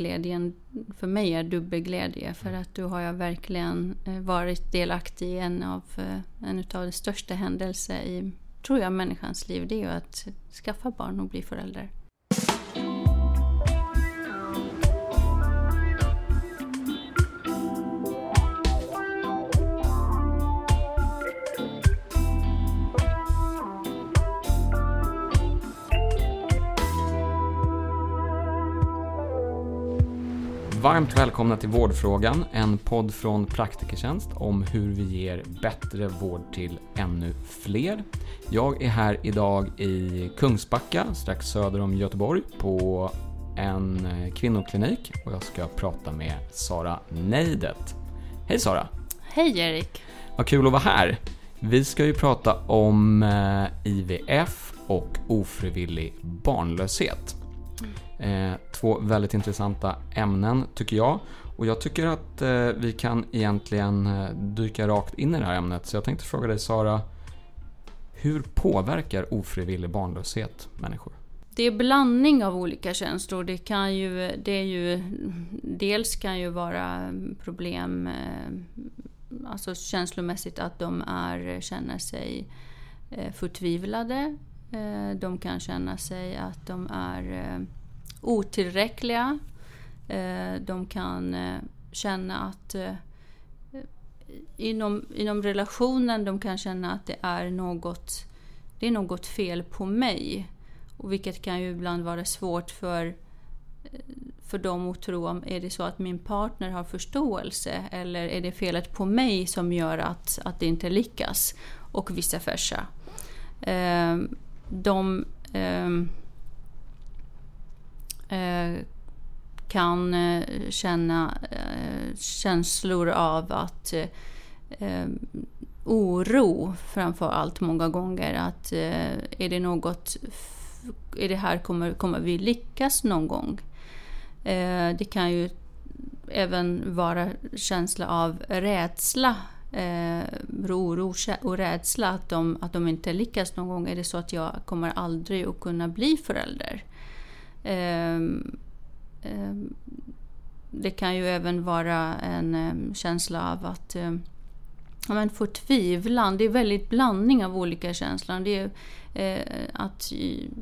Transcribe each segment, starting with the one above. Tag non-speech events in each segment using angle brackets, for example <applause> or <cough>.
glädjen för mig är dubbelglädje. För att då har jag verkligen eh, varit delaktig i en av, eh, en av de största händelserna i, tror jag, människans liv. Det är ju att skaffa barn och bli förälder. Varmt välkomna till Vårdfrågan, en podd från Praktikertjänst om hur vi ger bättre vård till ännu fler. Jag är här idag i Kungsbacka, strax söder om Göteborg, på en kvinnoklinik och jag ska prata med Sara Neidet. Hej Sara! Hej Erik! Vad kul att vara här! Vi ska ju prata om eh, IVF och ofrivillig barnlöshet. Eh, två väldigt intressanta ämnen tycker jag. Och jag tycker att eh, vi kan egentligen eh, dyka rakt in i det här ämnet. Så jag tänkte fråga dig Sara, hur påverkar ofrivillig barnlöshet människor? Det är blandning av olika känslor. Det kan ju, det är ju, dels kan ju vara problem eh, alltså känslomässigt att de är, känner sig eh, förtvivlade. Eh, de kan känna sig att de är eh, otillräckliga. Eh, de kan känna att inom, inom relationen de kan känna att det är något, det är något fel på mig. Och vilket kan ju ibland vara svårt för, för dem att tro om är det så att min partner har förståelse eller är det felet på mig som gör att, att det inte lyckas? Och vice versa. De, ehm, Eh, kan eh, känna eh, känslor av att ehm, oro framför allt många gånger. Att eh, är det något, är det här kommer, kommer vi lyckas någon gång? Eh, det kan ju även vara känsla av rädsla, Eh, oro och rädsla att de, att de inte lyckas någon gång. Är det så att jag kommer aldrig att kunna bli förälder? Eh, eh, det kan ju även vara en ehm, känsla av att ehm, ja, men förtvivlan. Det är väldigt blandning av olika känslor. Det är eh, att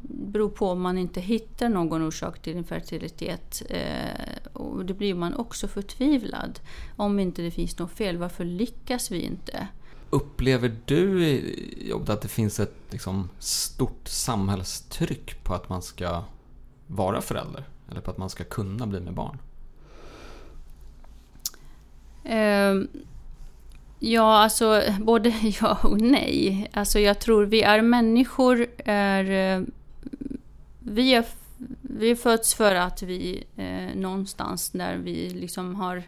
bero på om man inte hittar någon orsak till infertilitet. Eh, och då blir man också förtvivlad. Om inte det finns något fel, varför lyckas vi inte? Upplever du i jobbet att det finns ett liksom, stort samhällstryck på att man ska vara förälder? Eller på att man ska kunna bli med barn? Um, ja, alltså både <laughs> ja och nej. Alltså jag tror vi är människor är... Eh, vi, är, vi föds för att vi eh, någonstans där vi liksom har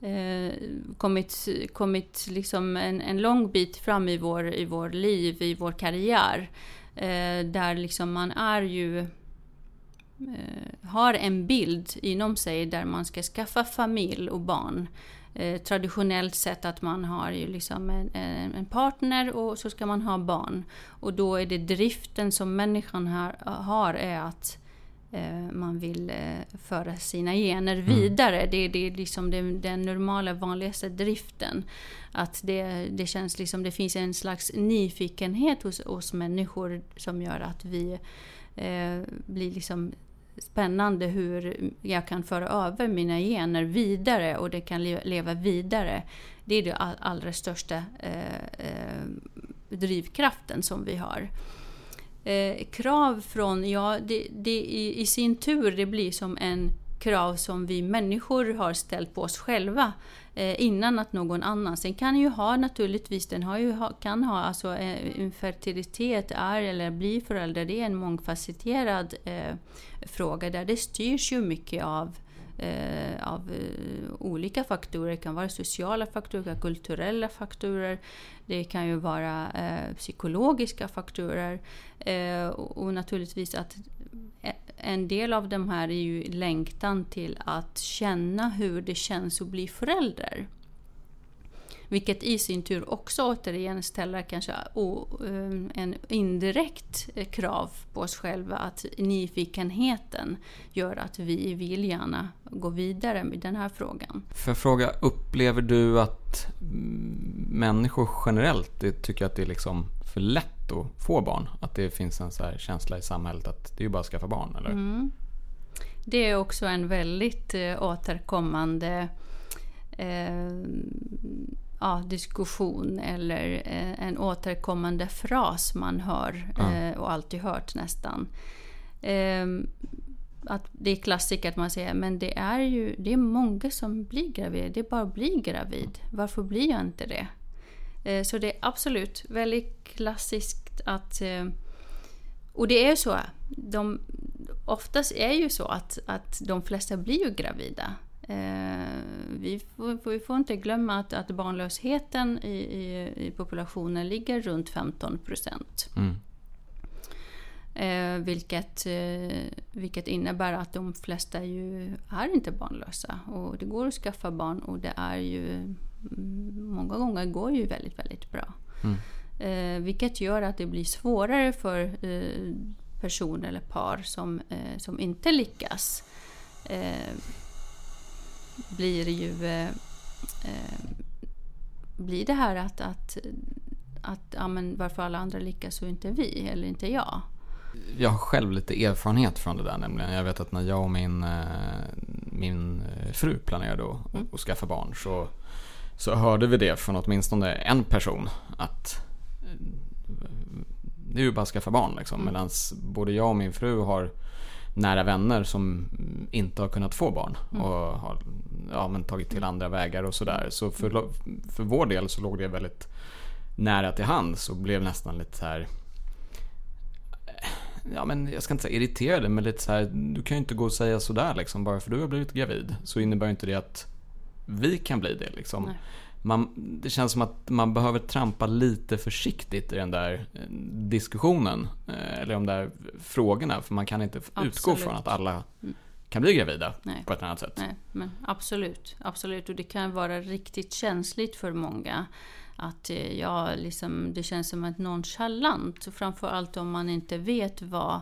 eh, kommit, kommit liksom en, en lång bit fram i vår, i vår liv, i vår karriär. Eh, där liksom man är ju har en bild inom sig där man ska skaffa familj och barn. Eh, traditionellt sett att man har ju liksom en, en, partner och så ska man ha barn. Och då är det driften som människan har, har är att eh, man vill eh, föra sina gener mm. vidare. Mm. Det, det är liksom den, den normala, vanligaste driften. Att det, det känns liksom, det finns en slags nyfikenhet hos oss människor som gör att vi eh, blir liksom spännande hur jag kan föra över mina gener vidare och det kan leva vidare. Det är den allra största eh, eh, drivkraften som vi har. Eh, krav från, ja det, det i, i, sin tur det blir som en krav som vi människor har ställt på oss själva eh, innan att någon annan. Sen kan ju ha naturligtvis, den har ju, kan ha, alltså eh, infertilitet är eller blir förälder, det är en mångfacetterad eh, fråga där det styrs ju mycket av eh, av eh, olika faktorer. Det kan vara sociala faktorer, kulturella faktorer. Det kan ju vara eh, psykologiska faktorer. Eh, och, och, naturligtvis att en del av de här är ju längtan till att känna hur det känns att bli förälder. Vilket i sin tur också återigen ställer kanske um, en indirekt krav på oss själva att nyfikenheten gör att vi vill gärna gå vidare med den här frågan. För fråga, upplever du att människor generellt tycker att det är liksom för lätt att få barn? Att det finns en så känsla i samhället att det är bara att skaffa barn? Eller? Mm. Det är också en väldigt eh, återkommande eh, ja, diskussion eller eh, en återkommande fras man hör mm. och alltid hört nästan. Eh, att det är klassiker att man säger men det är ju det är många som blir gravida. Det är bara att bli gravid. Varför blir jag inte det? Så det är absolut väldigt klassiskt att... Eh, och det är så. De, oftast är ju så att, att de flesta blir ju gravida. Eh, vi, får, vi får inte glömma att, att barnlösheten i, i, i populationen ligger runt 15 procent. Mm. Eh, vilket, eh, vilket innebär att de flesta ju är inte barnlösa. Och det går att skaffa barn och det är ju mm, många gånger går ju väldigt, väldigt bra. Mm. Eh, vilket gör att det blir svårare för eh, personer eller par som, eh, som inte lyckas. Eh, blir ju eh, blir det här att, att, att ja, men varför alla andra lyckas och inte vi eller inte jag. Jag har själv lite erfarenhet från det där nämligen. Jag vet att när jag och min, min fru planerade att, mm. att skaffa barn så, så hörde vi det från åtminstone en person att det är ju bara att skaffa barn liksom. Mm. Medan både jag och min fru har nära vänner som inte har kunnat få barn mm. och har ja, men tagit till andra vägar och sådär. Så för, för vår del så låg det väldigt nära till hands och blev nästan lite så här ja men jag ska inte säga irriterade, men lite så här, du kan ju inte gå och säga sådär liksom, bara för du har blivit gravid. Så innebär inte det att vi kan bli det liksom. Nej man, det känns som att man behöver trampa lite försiktigt i den där eh, diskussionen. Eh, eller de där frågorna. För man kan inte absolut. utgå från att alla mm. kan bli gravida Nej. på ett annat sätt. Nej, men absolut, absolut. Och det kan vara riktigt känsligt för många. Att eh, ja, liksom, det känns som ett nonchalant. Framförallt om man inte vet vad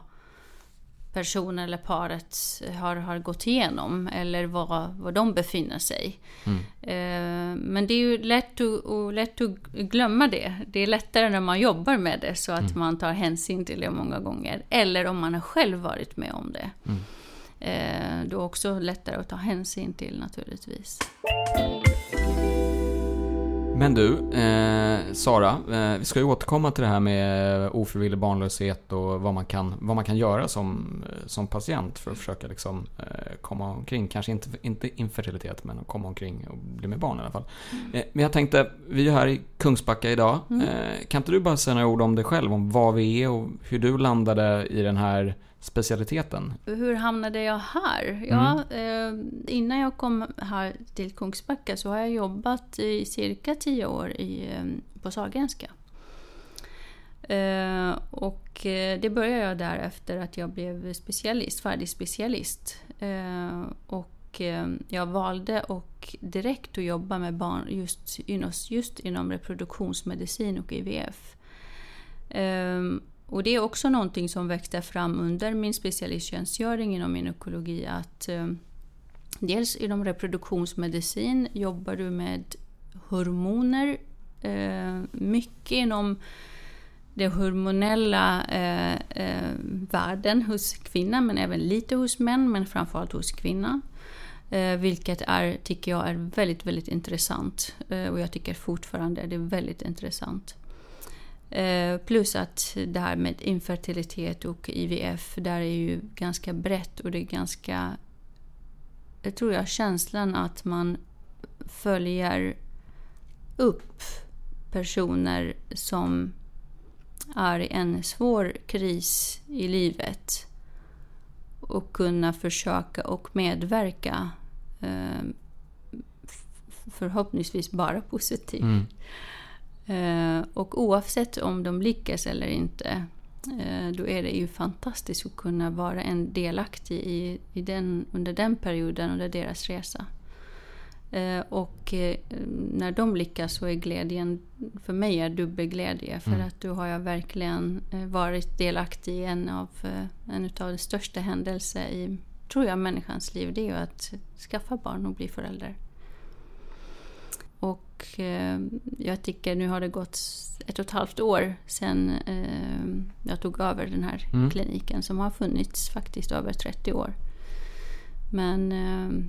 personen eller paret har, har gått igenom eller var, var de befinner sig. Mm. Eh, men det är ju lätt att, lätt att glömma det. Det är lättare när man jobbar med det så att mm. man tar hänsyn till det många gånger. Eller om man har själv varit med om det. Mm. Eh, då är det också lättare att ta hänsyn till naturligtvis. Men du, eh, Sara, eh, vi ska ju återkomma till det här med ofrivillig barnlöshet och vad man kan, vad man kan göra som, som patient för att försöka liksom, eh, komma omkring, kanske inte, inte infertilitet, men att komma omkring och bli med barn i alla fall. Mm. Eh, men jag tänkte, vi är här i Kungsbacka idag. Mm. Eh, kan inte du bara säga några ord om dig själv, om vad vi är och hur du landade i den här specialiteten? Hur hamnade jag här? Ja, mm. eh, innan jag kom här till Kungsbacka så har jag jobbat i cirka tio år i, eh, på Sahlgrenska. Eh, och eh, det började jag där efter att jag blev specialist, färdig specialist. Eh, och eh, jag valde och direkt att jobba med barn just, just inom reproduktionsmedicin och IVF. Och det är också någonting som växte fram under min specialisttjänstgöring inom gynekologi. Att, eh, dels inom reproduktionsmedicin jobbar du med hormoner. Eh, mycket inom den hormonella eh, eh, världen hos kvinnor men även lite hos män men framförallt hos kvinnor. Eh, vilket är, tycker jag är väldigt, väldigt intressant. Eh, och jag tycker fortfarande det är väldigt intressant. Eh, plus att det här med infertilitet och IVF, där är ju ganska brett och det är ganska... Jag tror jag känslan att man följer upp personer som är i en svår kris i livet och kunna försöka och medverka eh, förhoppningsvis bara positivt. Mm. Eh, och oavsett om de lyckas eller inte, eh, då är det ju fantastiskt att kunna vara en delaktig i, i den, under den perioden, under deras resa. Eh, och när de lyckas så är glädjen för mig är dubbelglädje. För Mm. att då har jag verkligen varit delaktig i en av, en av de största händelser i, tror jag, människans liv. Det är ju att skaffa barn och bli förälder. Och eh, jag tycker nu har det gått ett och ett halvt år sedan eh, jag tog över den här Mm. kliniken som har funnits faktiskt över 30 år. Men, eh,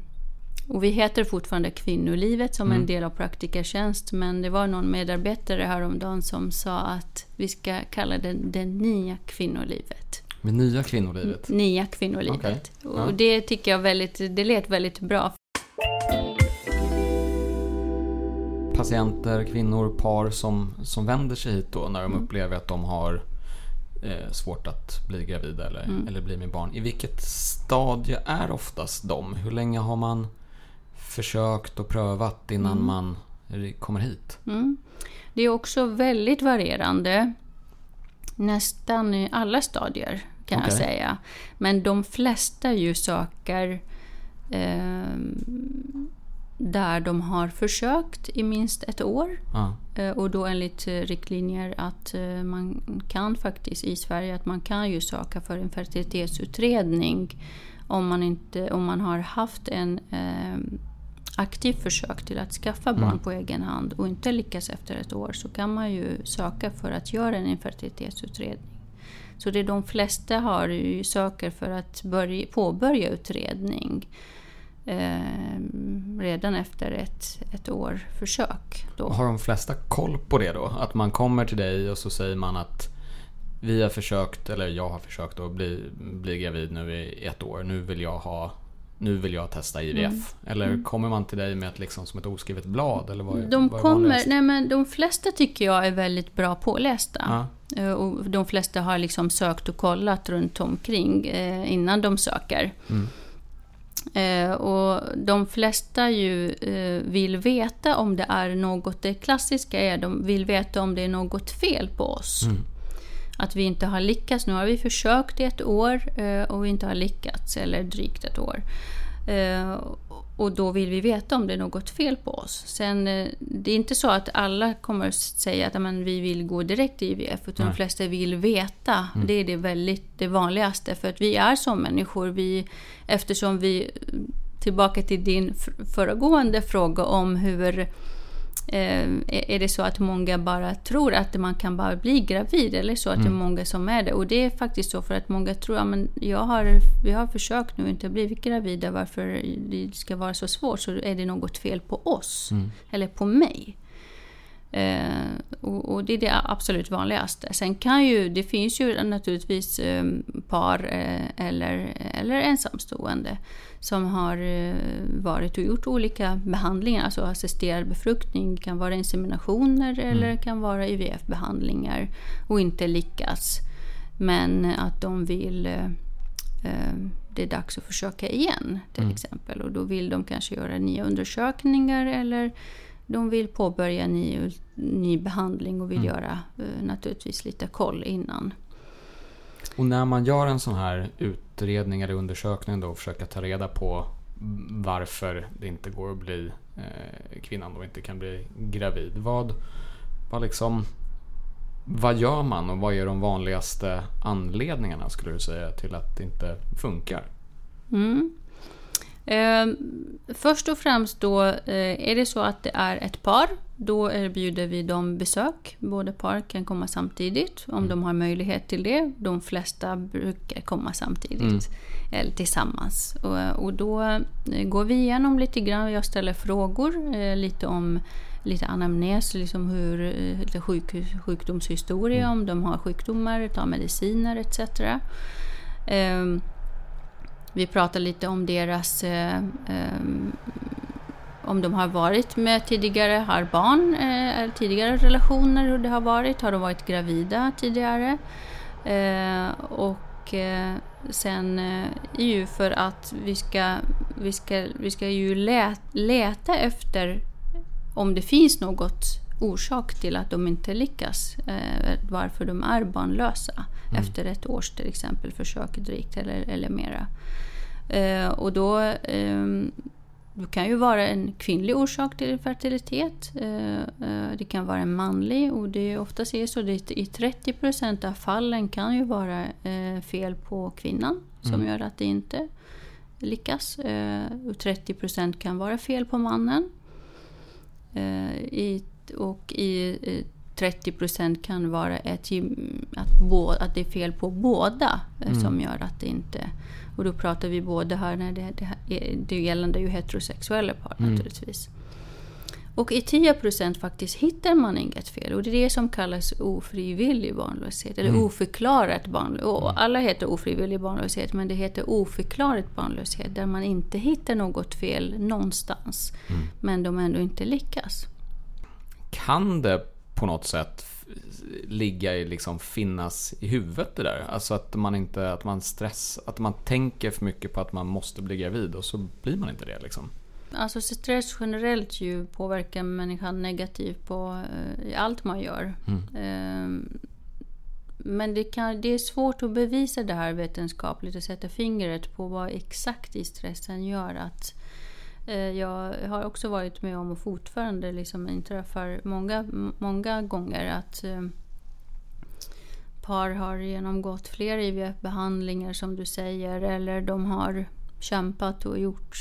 och vi heter fortfarande Kvinnolivet som Mm. en del av praktikertjänst men det var någon medarbetare häromdagen som sa att vi ska kalla det det nya kvinnolivet. Med nya kvinnolivet. Nya kvinnolivet. Okej. Ja. Och det tycker jag väldigt, det lät väldigt bra. Patienter, kvinnor, par som, som vänder sig hit då när de Mm. upplever att de har eh, svårt att bli gravida eller, Mm. eller bli med barn. I vilket stadie är oftast de? Hur länge har man försökt och prövat innan Mm. man kommer hit? Mm. Det är också väldigt varierande. Nästan i alla stadier kan jag Okej. säga. Men de flesta ju söker eh, där de har försökt i minst ett år. Ja. Eh, Och då enligt eh, riktlinjer att eh, man kan faktiskt i Sverige att man kan ju söka för en fertilitetsutredning om man, inte, om man har haft en eh, aktiv försök till att skaffa barn Mm. på egen hand och inte lyckas efter ett år så kan man ju söka för att göra en infertilitetsutredning. Så det de flesta har söker för att börja, påbörja utredning eh, redan efter ett, ett år försök. Då. Har de flesta koll på det då? Att man kommer till dig och så säger man att vi har försökt, eller jag har försökt att bli, bli gravid nu i ett år. Nu vill jag ha nu vill jag testa IVF. Mm. Eller kommer man till dig med ett, liksom, som ett oskrivet blad? Eller vad, De, vad kommer, nej men de flesta tycker jag är väldigt bra pålästa. Ja. Eh, Och de flesta har liksom sökt och kollat runt omkring eh, innan de söker. Mm. Eh, och de flesta ju eh, vill veta om det är något, det klassiska är de vill veta om det är något fel på oss. Mm. Att vi inte har lyckats. Nu har vi försökt i ett år eh, och vi inte har lyckats, eller drygt ett år. Eh, och då vill vi veta om det är något fel på oss. Sen, eh, det är inte så att alla kommer att säga att "Men vi vill gå direkt i IVF, utan Nej. de flesta vill veta. Det är det, väldigt, det vanligaste, för att vi är som människor. Vi, eftersom vi, tillbaka till din föregående fråga om hur Eh, är det så att många bara tror att man kan bara bli gravid eller så att det är många som är det? Och det är faktiskt så för att många tror att men jag har, vi har försökt nu inte blivit gravida, varför det ska vara så svårt? Så är det något fel på oss Mm. eller på mig. Eh, och, och det är det absolut vanligaste. Sen kan ju, det finns ju naturligtvis eh, par eh, eller, eller ensamstående som har eh, varit och gjort olika behandlingar, alltså assisterad befruktning, kan vara inseminationer eller kan vara IVF-behandlingar och inte lyckas. Men att de vill eh, eh, det är dags att försöka igen till Mm. exempel. Och då vill de kanske göra nya undersökningar eller de vill påbörja ny, ny behandling och vill Mm. göra eh, naturligtvis lite koll innan. Och när man gör en sån här utredning eller undersökning då och försöka ta reda på varför det inte går att bli eh, kvinnan då inte kan bli gravid. Vad, vad liksom vad gör man och vad är de vanligaste anledningarna skulle du säga till att det inte funkar? Mm. Eh, först och främst då eh, är det så att det är ett par, då erbjuder vi dem besök. Båda par kan komma samtidigt om de har möjlighet till det. De flesta brukar komma samtidigt Mm. eller tillsammans. Och, och då eh, går vi igenom lite grann, jag ställer frågor eh, lite om lite anamnes, liksom hur, eh, lite sjuk, sjukdomshistoria, om de har sjukdomar, tar mediciner etc. Vi pratar lite om deras... Eh, eh, om de har varit med tidigare, har barn, eh, tidigare relationer, hur det har varit. Har de varit gravida tidigare? Eh, och eh, sen eh, är ju för att vi ska, vi ska, vi ska ju leta, leta efter om det finns något orsak till att de inte lyckas. Eh, varför de är barnlösa efter ett års till exempel försök drygt eller, eller mera. Eh, och då eh, det kan ju vara en kvinnlig orsak till fertilitet. Eh, eh, det kan vara en manlig och det oftast är så det i 30 procent av fallen kan ju vara eh, fel på kvinnan som mm. gör att det inte lyckas. Och 30 procent kan vara fel på mannen. Och i 30 procent kan vara ett, att, att det är fel på båda mm. som gör att det inte och då pratar vi både här, när det, det, det gällande ju heterosexuella par mm. naturligtvis. Och i 10 procent faktiskt hittar man inget fel. Och det är det som kallas ofrivillig barnlöshet. Eller mm. oförklarat barnlöshet. Mm. Alla heter ofrivillig barnlöshet, men det heter oförklarat barnlöshet. Där man inte hittar något fel någonstans. Mm. Men de ändå inte lyckas. Kan det på något sätt ligga i liksom finnas i huvudet det där. Alltså att man inte, att man stress, att man tänker för mycket på att man måste bli gravid och så blir man inte det liksom. Alltså stress generellt ju påverkar människan negativt på uh, allt man gör. Mm. Uh, men det, kan, det är svårt att bevisa det här vetenskapligt och sätta fingret på vad exakt i stressen gör att Eh, jag har också varit med om och fortfarande liksom inträffar många, många gånger att eh, par har genomgått flera IVF-behandlingar som du säger eller de har kämpat och gjort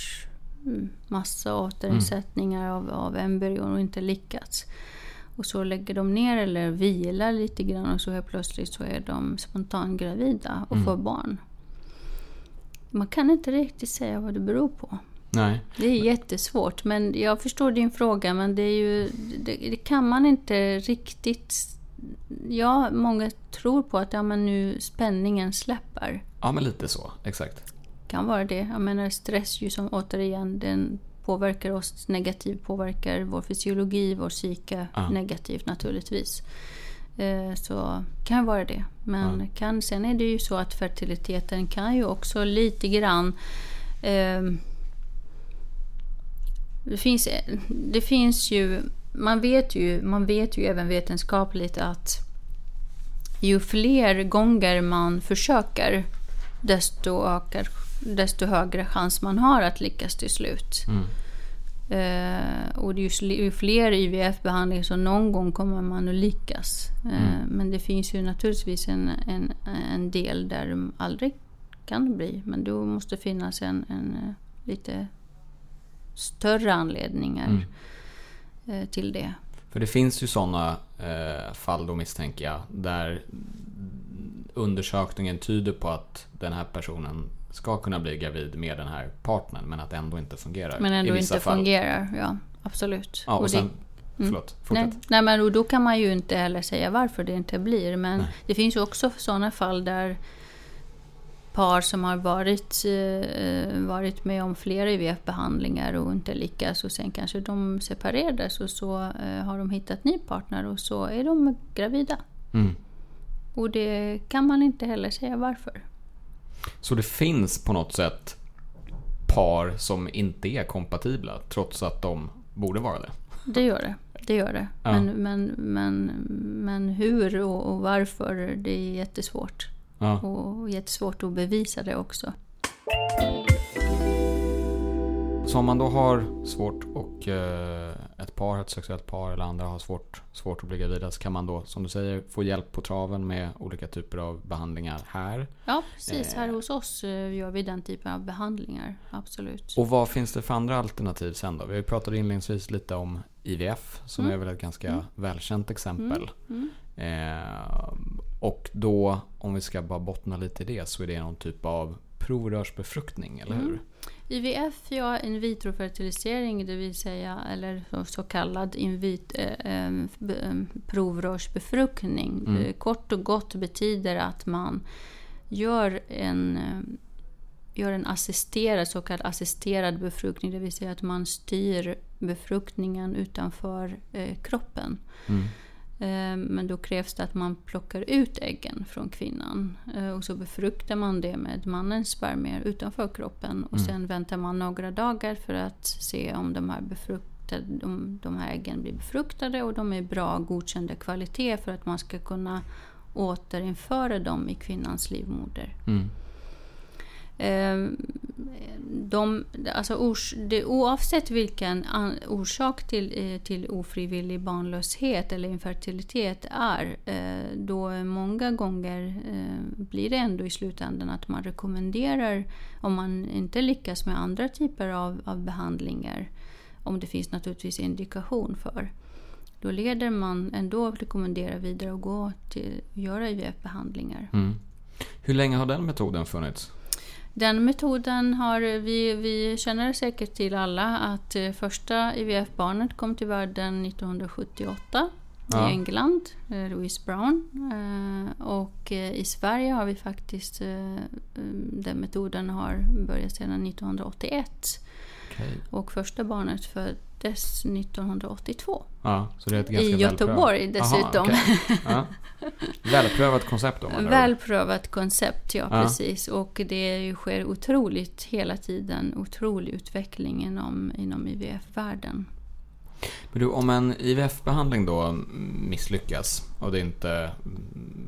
mm, massa återinsättningar mm. av, av embryon och inte lyckats. Och så lägger de ner eller vilar lite grann och så helt plötsligt så är de spontangravida och mm. får barn. Man kan inte riktigt säga vad det beror på. Nej. Det är jättesvårt. Men jag förstår din fråga, men det, är ju, det, det, kan man inte riktigt... Ja, många tror på att ja, men nu spänningen släpper. Ja, men lite så. Exakt. kan vara det. Jag menar stress ju som återigen, den påverkar oss negativt, påverkar vår fysiologi, vår psyke ja. negativt naturligtvis. Eh, så kan vara det. Men ja. kan, sen är det ju så att fertiliteten kan ju också lite grann eh, det finns, det finns ju, man vet ju, man vet ju även vetenskapligt att ju fler gånger man försöker desto, ökar, desto högre chans man har att lyckas till slut. Mm. Uh, och ju fler IVF-behandlingar så någon gång kommer man att lyckas. Uh, mm. Men det finns ju naturligtvis en, en, en del där de aldrig kan bli. Men då måste finnas en, en uh, lite större anledningar mm. Eh, till det. För det finns ju sådana eh, fall då misstänker jag där undersökningen tyder på att den här personen ska kunna bli gravid med den här partnern men att det ändå inte fungerar. Men ändå inte fall. fungerar, ja absolut. Ja, och, och sen, det, Mm. Förlåt, fortsätt. Nej, nej, men då kan man ju inte heller säga varför det inte blir. Men nej. det finns ju också sådana fall där par som har varit, eh, varit med om flera IVF-behandlingar och inte lyckas och sen kanske de separerades och så eh, har de hittat ny partner och så är de gravida. Mm. Och det kan man inte heller säga varför. Så det finns på något sätt par som inte är kompatibla trots att de borde vara det? Det gör det. Det gör det. Ja. Men, men, men, men hur och, och varför, det är jättesvårt. Ja. Och jättesvårt att bevisa det också. Så om man då har svårt och eh, ett par, ett sexuellt par eller andra har svårt, svårt att bli gravida så kan man då som du säger få hjälp på traven med olika typer av behandlingar här. Ja precis, här eh. hos oss eh, gör vi den typen av behandlingar. Absolut. Och vad finns det för andra alternativ sen då? Vi pratade inledningsvis lite om IVF som mm. är väl ett ganska mm. välkänt exempel. Mm. mm. Eh, och då, om vi ska bara bottna lite i det, så är det någon typ av provrörsbefruktning, eller hur? Mm. IVF, ja, in vitro-fertilisering, det vill säga, eller så kallad in vit, eh, eh, provrörsbefruktning. Mm. Kort och gott betyder att man gör en, gör en assisterad, så kallad assisterad befruktning, det vill säga att man styr befruktningen utanför eh, kroppen. Mm. Eh, men då krävs det att man plockar ut äggen från kvinnan. Eh, och så befruktar man det med mannens spermier utanför kroppen. Och mm. sen väntar man några dagar för att se om de här, befruktade, om de här äggen blir befruktade och de är bra godkända kvalitet för att man ska kunna återinföra dem i kvinnans livmoder. Mm. Ehm, de, alltså ors, det, oavsett vilken an, orsak till, eh, till ofrivillig barnlöshet eller infertilitet är, eh, då många gånger eh, blir det ändå i slutändan att man rekommenderar, om man inte lyckas med andra typer av, av behandlingar, om det finns naturligtvis indikation för, då leder man ändå rekommendera vidare att gå till göra IVF-behandlingar. Mm. Hur länge har den metoden funnits? Den metoden har vi, vi känner säkert till alla att eh, första IVF-barnet kom till världen 1978 ja. i England, eh, Louise Brown. Eh, och i Sverige har vi faktiskt, den metoden har börjat sedan 1981. Okay. Och första barnet föddes 1982. Ja, så det är ett ganska I Göteborg dessutom. Aha, okay. ja. Välprövat koncept då? Välprövat koncept, ja, ja, precis. Och det sker otroligt hela tiden, otrolig utveckling inom, inom IVF-världen. Men du, om en IVF-behandling då misslyckas och det inte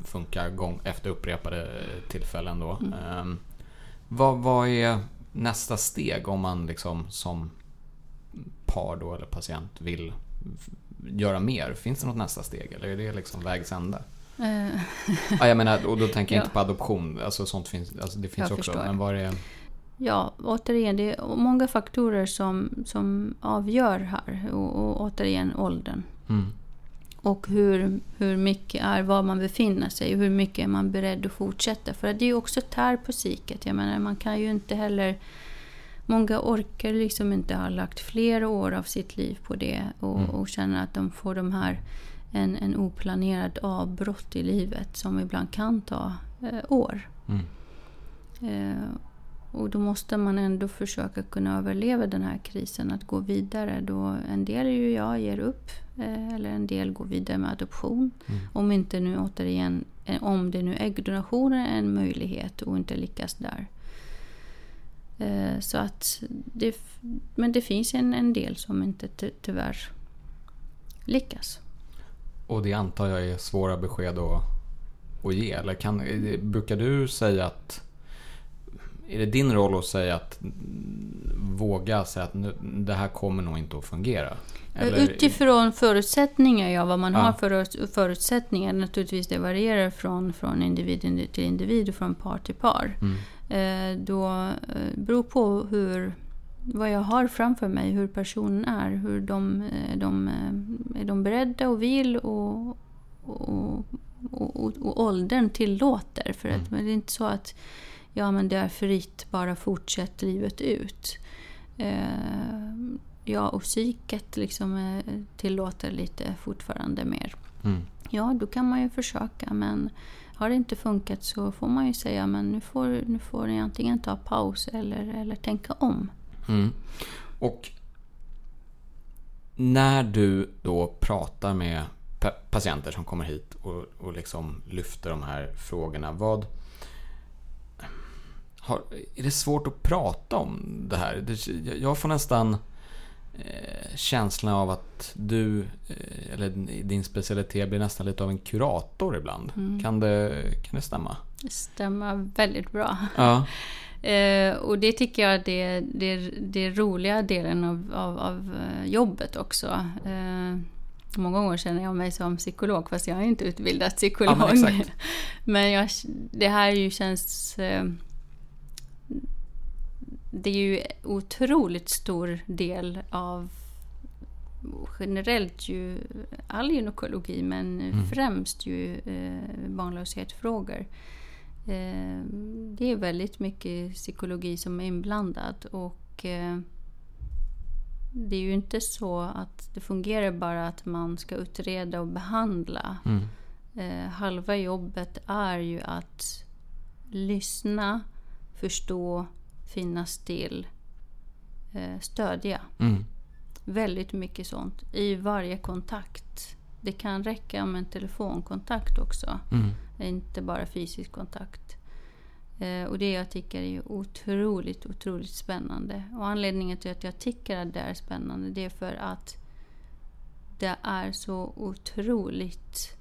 funkar gång efter upprepade tillfällen då. Mm. Eh, vad, vad är nästa steg om man liksom som par då eller patient vill göra mer? Finns det något nästa steg eller är det liksom vägs ände? Ja, jag menar, och då tänker jag ja. inte på adoption. Alltså sånt finns, alltså det finns jag också. Förstår. Men vad är Ja, återigen, det är många faktorer som, som avgör här. Och, och återigen åldern. Mm. Och hur, hur mycket är var man befinner sig och hur mycket är man beredd att fortsätta. För det är ju också tär på psyket. Jag menar, man kan ju inte heller... Många orkar liksom inte ha lagt flera år av sitt liv på det och, mm. och känner att de får de här en, en oplanerad avbrott i livet som ibland kan ta eh, år. Mm. Eh, och då måste man ändå försöka kunna överleva den här krisen, att gå vidare. Då en del ju jag ger upp, eh, eller en del går vidare med adoption. Mm. Om inte nu återigen, eh, om det nu äggdonation är en möjlighet och inte lyckas där. Eh, så att det, men det finns en, en del som inte ty tyvärr lyckas. Och det antar jag är svåra besked att, att ge. Eller kan, brukar du säga att... Är det din roll att säga att våga säga att nu, det här kommer nog inte att fungera? Eller? Utifrån förutsättningar, ja. Vad man ja. har för förutsättningar. Naturligtvis det varierar från, från individ till individ och från par till par. Mm. Eh, då eh, beror på hur vad jag har framför mig, hur personen är. Hur de, eh, de, är de beredda och vill och, och, och, och åldern tillåter. För att, mm. men det är inte så att ja, men det är fritt, bara fortsätt livet ut. Ja, och psyket liksom tillåter lite fortfarande mer. Mm. Ja, då kan man ju försöka men har det inte funkat så får man ju säga men nu får, nu får ni antingen ta paus eller, eller tänka om. Mm. Och när du då pratar med patienter som kommer hit och, och liksom lyfter de här frågorna. Vad, har, är det svårt att prata om det här? Jag får nästan eh, känslan av att du, eh, eller din specialitet, blir nästan lite av en kurator ibland. Mm. Kan, det, kan det stämma? Det stämmer väldigt bra. Ja. <laughs> Eh, och det tycker jag är det, det, roliga delen av, av, av eh, jobbet också. Många gånger känner jag mig som psykolog fast jag är inte utbildad psykolog. Ja, men, <laughs> men jag, det här ju känns... Det är ju otroligt stor del av generellt ju all gynekologi men mm. främst ju eh, barnlöshetsfrågor. Eh, det är väldigt mycket psykologi som är inblandad och eh, det är ju inte så att det fungerar bara att man ska utreda och behandla. Mm. Eh, halva jobbet är ju att lyssna, förstå, finnas still, stödja. Mm. Väldigt mycket sånt i varje kontakt. Det kan räcka med en telefonkontakt också. Mm. Inte bara fysisk kontakt. Eh, och det jag tycker är otroligt, otroligt spännande. Och anledningen till att jag tycker att det är spännande det är för att det är så otroligt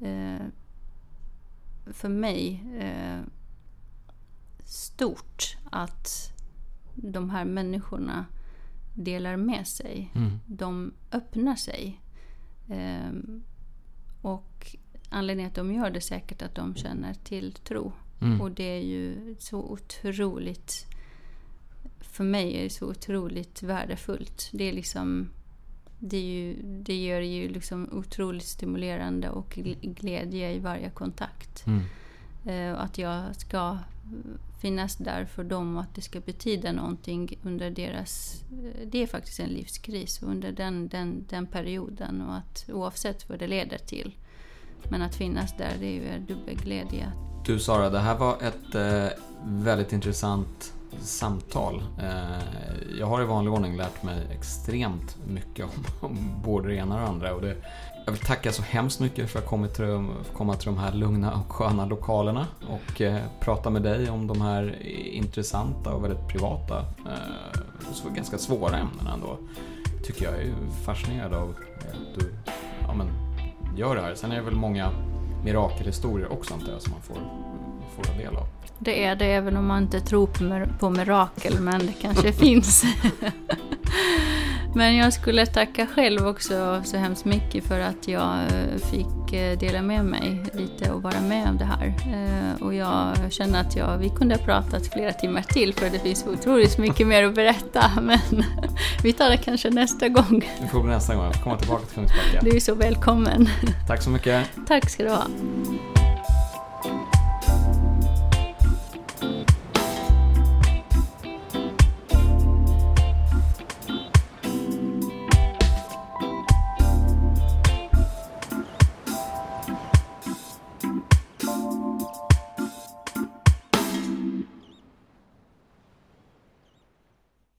eh, för mig eh, stort att de här människorna delar med sig. Mm. De öppnar sig. Ehm, och anledningen att de gör det är säkert att de känner tilltro. Mm. Och det är ju så otroligt... För mig är det så otroligt värdefullt. Det är liksom... Det, är ju, det gör det ju liksom otroligt stimulerande och gl- glädje i varje kontakt. Mm. Eh, att jag ska finnas där för dem och att det ska betyda någonting under deras... Eh, det är faktiskt en livskris under den, den, den perioden och att oavsett vad det leder till. Men att finnas där, det är ju en dubbelglädje. Du Sara, det här var ett eh, väldigt intressant samtal. Eh, jag har i vanlig ordning lärt mig extremt mycket om, om både det ena och det andra. Och det, jag vill tacka så hemskt mycket för att jag till, de- komma till de här lugna och sköna lokalerna och eh, prata med dig om de här intressanta och väldigt privata eh, och så ganska svåra ämnena ändå. Tycker jag är fascinerad av att du ja, men, gör det här. Sen är det väl många mirakelhistorier också antar jag som man får, får ta del av. Det är det även om man inte tror på, mir- på mirakel, men det kanske <laughs> finns men jag skulle tacka själv också så hemskt mycket för att jag eh, fick eh, dela med mig lite och vara med om det här. Eh, Och jag känner att jag, vi kunde ha pratat flera timmar till för det finns otroligt mycket mer att berätta. <laughs> Men vi tar det kanske nästa gång. Vi får bli nästa gång. Komma tillbaka till Kungsbacka. Du är så välkommen. Tack så mycket. Tack ska du ha.